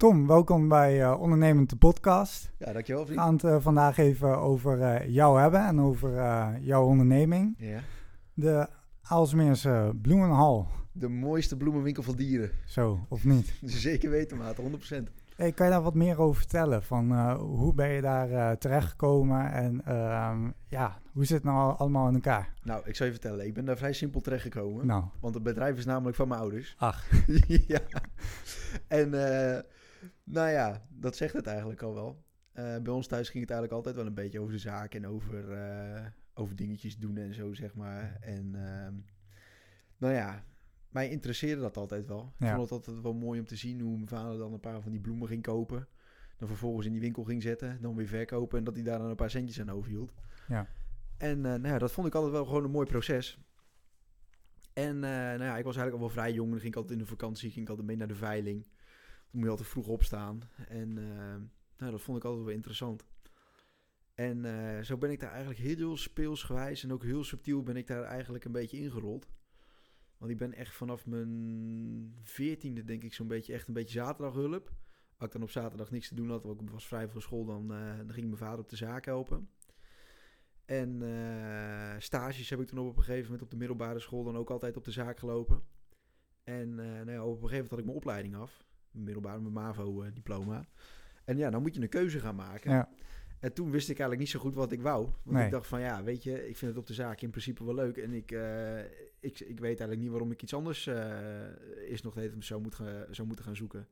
Tom, welkom bij uh, Ondernemend de podcast. Ja, dankjewel vriend. We gaan het uh, vandaag even over uh, jou hebben en over jouw onderneming. Ja. De Aalsmeerse Bloemenhal. De mooiste bloemenwinkel van dieren. Zo, of niet? Zeker weten, maat, 100%. Hey, kan je daar wat meer over vertellen? Van hoe ben je daar terechtgekomen en ehm, ja, hoe zit het nou allemaal in elkaar? Nou, ik zal je vertellen, ik ben daar vrij simpel terechtgekomen. Nou. Want het bedrijf is namelijk van mijn ouders. Ach. ja. En nou ja, dat zegt het eigenlijk al wel. Uh, bij ons thuis ging het eigenlijk altijd wel een beetje over de zaak en over, uh, over dingetjes doen en zo, zeg maar. En uh, nou ja, mij interesseerde dat altijd wel. Ik vond het altijd wel mooi om te zien hoe mijn vader dan een paar van die bloemen ging kopen. Dan vervolgens in die winkel ging zetten, dan weer verkopen en dat hij daar dan een paar centjes aan overhield. Ja. En nou ja, dat vond ik altijd wel gewoon een mooi proces. En nou ja, ik was eigenlijk al wel vrij jong. Dan ging ik altijd in de vakantie, ging ik altijd mee naar de veiling moet je altijd vroeg opstaan. En uh, nou, dat vond ik altijd wel interessant. En uh, zo ben ik daar eigenlijk heel speelsgewijs en ook heel subtiel ben ik daar eigenlijk een beetje ingerold. Want ik ben echt vanaf mijn veertiende denk ik zo'n beetje echt een beetje zaterdaghulp. Als ik dan op zaterdag niks te doen had, want ik was vrij van school, dan, uh, dan ging mijn vader op de zaak helpen. En stages heb ik toen op een gegeven moment op de middelbare school dan ook altijd op de zaak gelopen. En nou ja, op een gegeven moment had ik mijn opleiding af middelbare, mijn MAVO-diploma. En ja, dan moet je een keuze gaan maken. Ja. En toen wist ik eigenlijk niet zo goed wat ik wou. Want ik dacht van ja, weet je, ik vind het op de zaak in principe wel leuk. En ik, uh, ik, ik weet eigenlijk niet waarom ik iets anders uh, is nog even zo moet, zou moeten gaan zoeken.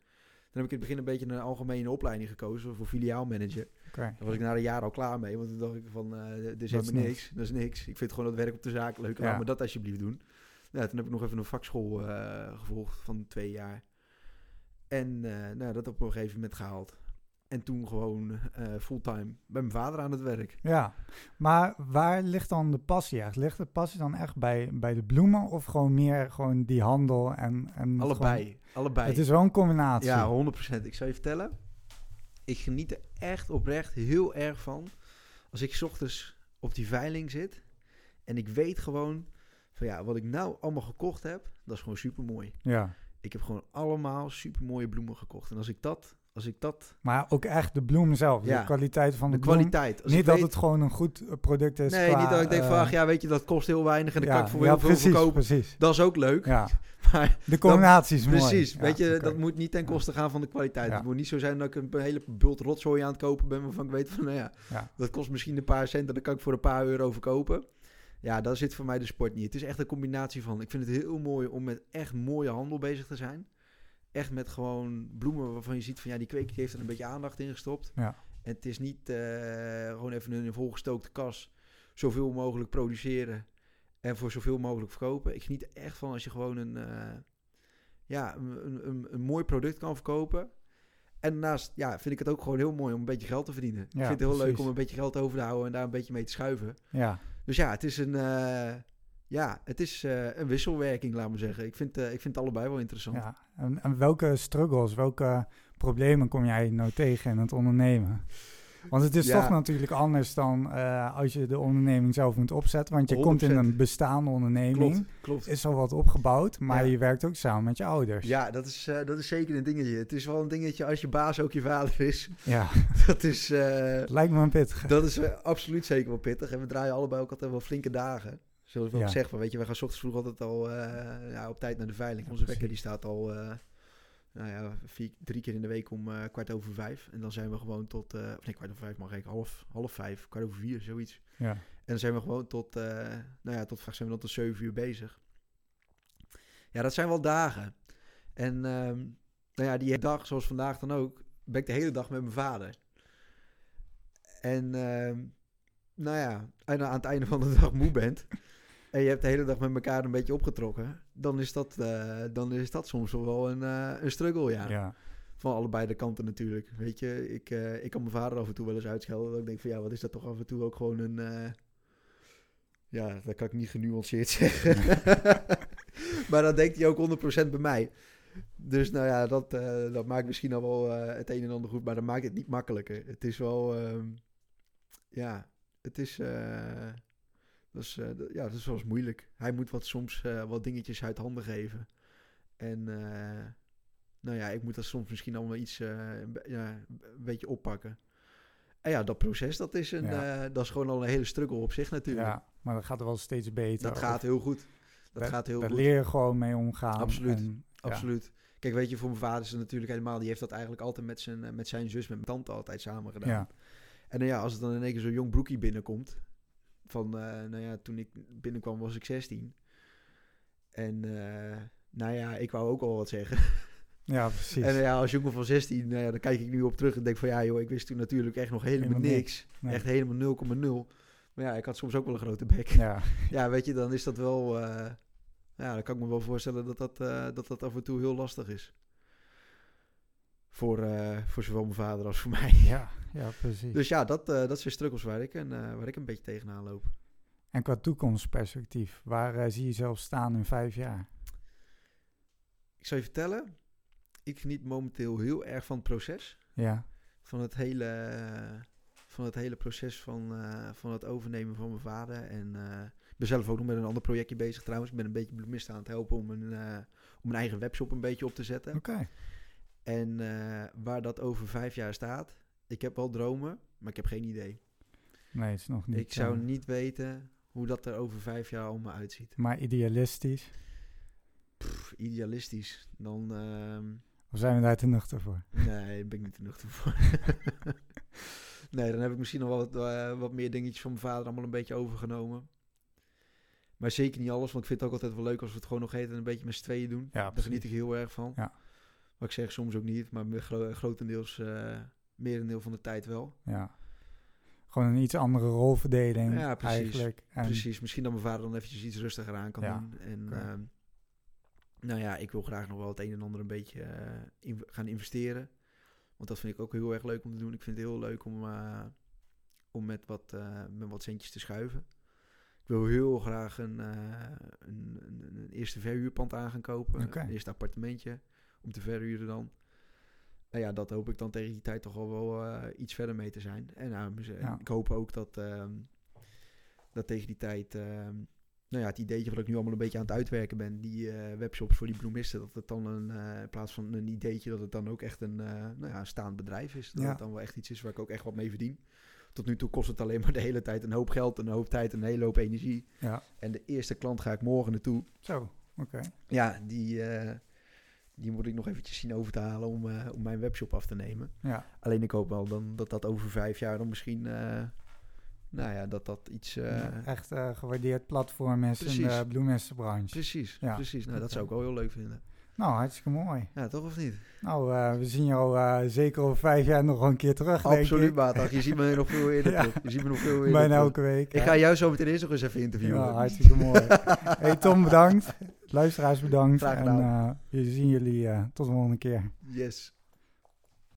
Dan heb ik in het begin een beetje een algemene opleiding gekozen voor filiaalmanager. Okay. Daar was ik na een jaar al klaar mee. Want toen dacht ik van, uh, dit is helemaal niks. niks. Dat is niks. Ik vind gewoon dat werk op de zaak leuk. Laat me dat alsjeblieft doen. Ja, toen heb ik nog even een vakschool gevolgd van twee jaar. En uh, nou, dat op een gegeven moment gehaald. En toen gewoon uh, fulltime bij mijn vader aan het werk. Ja, maar waar ligt dan de passie echt? Ligt de passie dan echt bij, bij de bloemen of gewoon meer gewoon die handel en... en allebei, allebei. Het is wel een combinatie. Ja, 100%. Ik zou je vertellen, ik geniet er echt oprecht heel erg van als ik ochtends op die veiling zit en ik weet gewoon van ja, wat ik nou allemaal gekocht heb, dat is gewoon super mooi. Ja. Ik heb gewoon allemaal super mooie bloemen gekocht. En als ik dat, als ik dat. Maar ook echt de bloem zelf, ja, de kwaliteit van de, de kwaliteit. niet dat het gewoon een goed eh, product is. Nee, niet dat ik denk van, ach eh, ja, weet je, dat kost heel weinig en dan kan ik voor ja, heel veel verkopen. Precies. Dat is ook leuk. Ja. maar de combinatie is mooi. Precies. weet je, dat moet niet ten koste gaan van de kwaliteit. Het moet niet zo zijn dat ik een hele bult rotzooi aan het kopen ben, waarvan ik weet van, nou ja, dat kost misschien een paar cent en dan kan ik voor een paar euro verkopen. Ja, daar zit voor mij de sport niet. Het is echt een combinatie van. Ik vind het heel mooi om met echt mooie handel bezig te zijn. Echt met gewoon bloemen waarvan je ziet van ja, die kweker heeft er een beetje aandacht in gestopt. Ja. En het is niet uh, gewoon even een volgestookte kas zoveel mogelijk produceren en voor zoveel mogelijk verkopen. Ik geniet echt van als je gewoon een, uh, ja, een, een, een, mooi product kan verkopen. En daarnaast ja, vind ik het ook gewoon heel mooi om een beetje geld te verdienen. ik vind het heel leuk om een beetje geld over te houden en daar een beetje mee te schuiven. Ja. Dus ja, het is een, uh, ja, het is uh, een wisselwerking, laat maar zeggen. Ik vind, uh, ik vind het allebei wel interessant. Ja. En, welke struggles, welke problemen kom jij nou tegen in het ondernemen? Want het is toch natuurlijk anders dan uh, als je de onderneming zelf moet opzetten. Want je 100%. komt in een bestaande onderneming. Klopt, klopt. Is al wat opgebouwd, maar ja. je werkt ook samen met je ouders. Ja, dat is, uh, dat is zeker een dingetje. Het is wel een dingetje als je baas ook je vader is. Ja. Dat is... Uh, Lijkt me een pittig. Dat is absoluut zeker wel pittig. En we draaien allebei ook altijd wel flinke dagen. Zoals we ja. ook zeggen, weet je, we gaan s ochtends vroeg altijd al ja, op tijd naar de veiling. Onze wekker die staat al nou ja, vier, drie keer in de week om uh, kwart over vijf. En dan zijn we gewoon tot, uh, of nee, kwart over vijf mag ik, half, half vijf, kwart over vier, zoiets. Ja. En dan zijn we gewoon tot, uh, nou ja, tot vaak zijn we dan tot zeven uur bezig. Ja, dat zijn wel dagen. En um, nou ja, die dag, zoals vandaag dan ook, ben ik de hele dag met mijn vader. En uh, nou ja, en aan het einde van de dag moe bent en je hebt de hele dag met elkaar een beetje opgetrokken, dan is dat, uh, dan is dat soms wel een, uh, een struggle, ja. ja. Van allebei de kanten natuurlijk. Weet je, ik, uh, ik kan mijn vader af en toe wel eens uitschelden. Dat ik denk van ja, wat is dat toch af en toe ook gewoon een. ja, dat kan ik niet genuanceerd zeggen. maar dan denkt hij ook 100% bij mij. Dus nou ja, dat, dat maakt misschien al wel het een en ander goed, maar dat maakt het niet makkelijker. Het is wel. Ehm, ja, het is. Dus uh, ja, dat is wel eens moeilijk. Hij moet wat soms uh, wat dingetjes uit handen geven. En uh, nou ja, ik moet dat soms misschien allemaal iets, ja, een beetje oppakken. En ja, dat proces, dat is, een, ja. dat is gewoon al een hele struggle op zich natuurlijk. Ja, maar dat gaat wel steeds beter. Dat gaat heel goed. Dat gaat heel daar goed. leer je gewoon mee omgaan. Absoluut, absoluut. Kijk, weet je, voor mijn vader is het natuurlijk helemaal... Die heeft dat eigenlijk altijd met zijn, met zijn zus, met mijn tante altijd samen gedaan. Ja. En nou ja, als het dan in één keer zo'n jong broekie binnenkomt... Van, uh, nou ja, toen ik binnenkwam was ik 16. En uh, nou ja, ik wou ook al wat zeggen. Ja, precies. En ja, als jongen van 16, nou ja, dan kijk ik nu op terug en denk van ja joh, ik wist toen natuurlijk echt nog helemaal, niks. Echt helemaal 0,0. Maar ja, ik had soms ook wel een grote bek. Ja, ja weet je, dan is dat wel... Uh, ja, dan kan ik me wel voorstellen dat dat, uh, dat dat af en toe heel lastig is. Voor, uh, voor zowel mijn vader als voor mij. Ja, ja precies. Dus ja, dat, dat zijn struggles waar ik, en, waar ik een beetje tegenaan loop. En qua toekomstperspectief, waar zie je zelf staan in vijf jaar? Ik zal je vertellen, ik geniet momenteel heel erg van het proces. Ja. Van het hele, van het hele proces van, uh, van het overnemen van mijn vader. En uh, ik ben zelf ook nog met een ander projectje bezig trouwens. Ik ben een beetje bloemist aan het helpen om een, uh, om mijn eigen webshop een beetje op te zetten. Oké. En waar dat over vijf jaar staat, ik heb wel dromen, maar ik heb geen idee. Nee, het is nog niet. Ik zou niet weten hoe dat er over vijf jaar allemaal uitziet. Maar idealistisch? Pff, idealistisch. Dan... Ehm, of zijn we daar te nuchter voor? Nee, daar ben ik niet te nuchter voor. nee, dan heb ik misschien nog wat, uh, wat meer dingetjes van mijn vader allemaal een beetje overgenomen. Maar zeker niet alles, want ik vind het ook altijd wel leuk als we het gewoon nog eten en een beetje met z'n tweeën doen. Ja, Daar geniet ik heel erg van. Ja. Wat ik zeg soms ook niet, maar gro grotendeels, uh, merendeel van de tijd wel. Ja. Gewoon een iets andere rolverdeling ja, precies, eigenlijk. En precies, misschien dat mijn vader dan eventjes iets rustiger aan kan ja, doen. En, uh, nou ja, ik wil graag nog wel het een en ander een beetje uh, in, gaan investeren. Want dat vind ik ook heel erg leuk om te doen. Ik vind het heel leuk om, uh, om met, wat, uh, met wat centjes te schuiven. Ik wil heel graag een, een, een, een, eerste verhuurpand aan gaan kopen. Okay. Een eerste appartementje om te verhuren dan. Nou ja, dat hoop ik dan tegen die tijd toch al wel iets verder mee te zijn. En ja. ik hoop ook dat, ehm, dat tegen die tijd ehm, nou ja, het ideetje wat ik nu allemaal een beetje aan het uitwerken ben, die uh, webshops voor die bloemisten, dat het dan een, uh, in plaats van een ideetje, dat het dan ook echt een, nou ja, een staand bedrijf is. Dat het dan wel echt iets is waar ik ook echt wat mee verdien. Tot nu toe kost het alleen maar de hele tijd een hoop geld, een hoop tijd, een hele hoop energie. Ja. En de eerste klant ga ik morgen naartoe. Zo, oké. Ja, die, die moet ik nog eventjes zien over te halen om, om mijn webshop af te nemen. Ja. Alleen ik hoop wel dan, dat dat over vijf jaar dan misschien nou ja, dat dat iets... Uh, echt gewaardeerd platform is precies. in de bloemessenbranche. Precies, ja. precies. Nou, dat zou ik wel heel leuk vinden. Nou, hartstikke mooi. Ja, toch of niet? Nou, uh, we zien jou zeker over vijf jaar nog een keer terug, Absoluut, maat. Je ziet me nog veel eerder ja. Je ziet me nog veel eerder Bijna elke week. Ik ga jou zo meteen eerst nog eens even interviewen. Ja, hartstikke mooi. hey Tom, bedankt. Luisteraars bedankt. En we zien jullie tot de volgende keer. Yes.